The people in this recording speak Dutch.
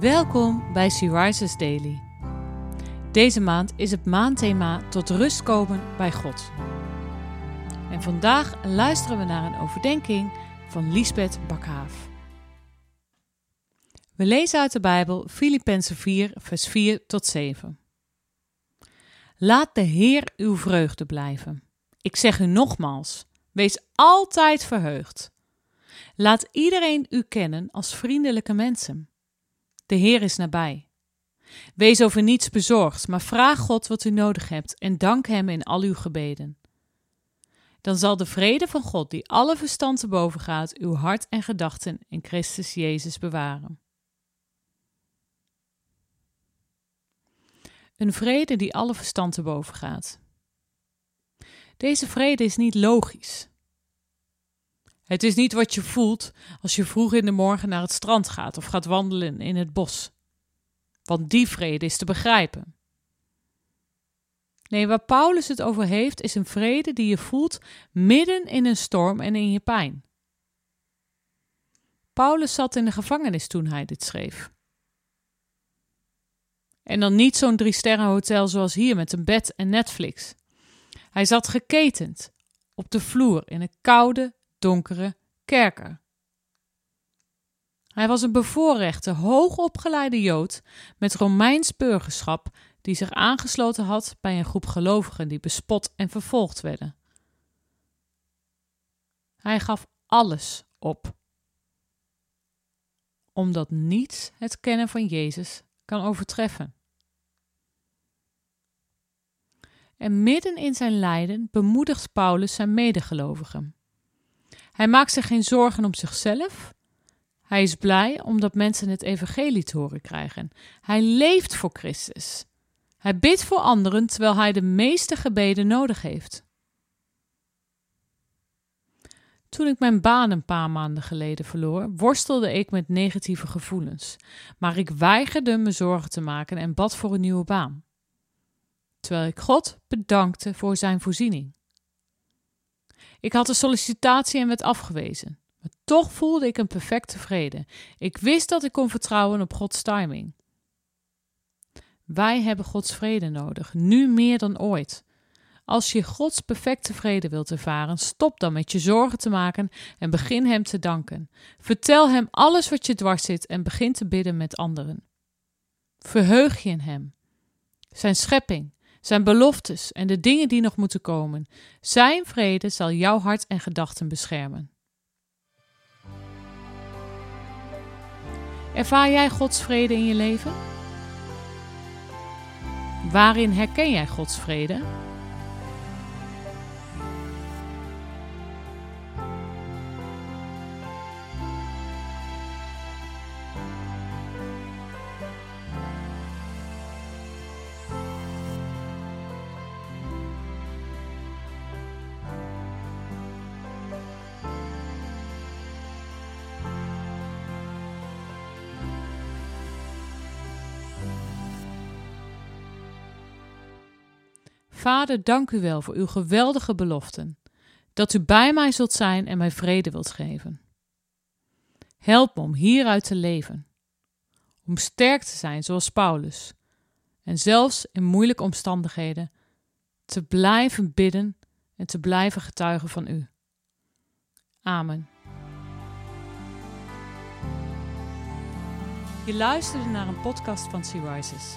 Welkom bij Sea Rises Daily. Deze maand is het maandthema tot rust komen bij God. En vandaag luisteren we naar een overdenking van Lisbeth Bakhaaf. We lezen uit de Bijbel Filippenzen 4, vers 4 tot 7. Laat de Heer uw vreugde blijven. Ik zeg u nogmaals, wees altijd verheugd. Laat iedereen u kennen als vriendelijke mensen. De Heer is nabij. Wees over niets bezorgd, maar vraag God wat u nodig hebt en dank Hem in al uw gebeden. Dan zal de vrede van God, die alle verstand te boven gaat, uw hart en gedachten in Christus Jezus bewaren. Een vrede die alle verstand te boven gaat. Deze vrede is niet logisch. Het is niet wat je voelt als je vroeg in de morgen naar het strand gaat of gaat wandelen in het bos. Want die vrede is te begrijpen. Nee, waar Paulus het over heeft, is een vrede die je voelt midden in een storm en in je pijn. Paulus zat in de gevangenis toen hij dit schreef. En dan niet zo'n drie sterren hotel zoals hier met een bed en Netflix. Hij zat geketend op de vloer in een koude, donkere kerker. Hij was een bevoorrechte, hoogopgeleide Jood met Romeins burgerschap die zich aangesloten had bij een groep gelovigen die bespot en vervolgd werden. Hij gaf alles op, omdat niets het kennen van Jezus kan overtreffen. En midden in zijn lijden bemoedigt Paulus zijn medegelovigen. Hij maakt zich geen zorgen om zichzelf. Hij is blij omdat mensen het evangelie te horen krijgen. Hij leeft voor Christus. Hij bidt voor anderen terwijl hij de meeste gebeden nodig heeft. Toen ik mijn baan een paar maanden geleden verloor, worstelde ik met negatieve gevoelens, maar ik weigerde me zorgen te maken en bad voor een nieuwe baan. Terwijl ik God bedankte voor zijn voorziening. Ik had een sollicitatie en werd afgewezen. Maar toch voelde ik een perfecte vrede. Ik wist dat ik kon vertrouwen op Gods timing. Wij hebben Gods vrede nodig, nu meer dan ooit. Als je Gods perfecte vrede wilt ervaren, stop dan met je zorgen te maken en begin Hem te danken. Vertel Hem alles wat je dwars zit en begin te bidden met anderen. Verheug je in Hem, Zijn schepping, zijn beloftes en de dingen die nog moeten komen. Zijn vrede zal jouw hart en gedachten beschermen. Ervaar jij Gods vrede in je leven? Waarin herken jij Gods vrede? Vader, dank u wel voor uw geweldige beloften, dat u bij mij zult zijn en mij vrede wilt geven. Help me om hieruit te leven, om sterk te zijn zoals Paulus, en zelfs in moeilijke omstandigheden te blijven bidden en te blijven getuigen van u. Amen. Je luisterde naar een podcast van Sea Rises.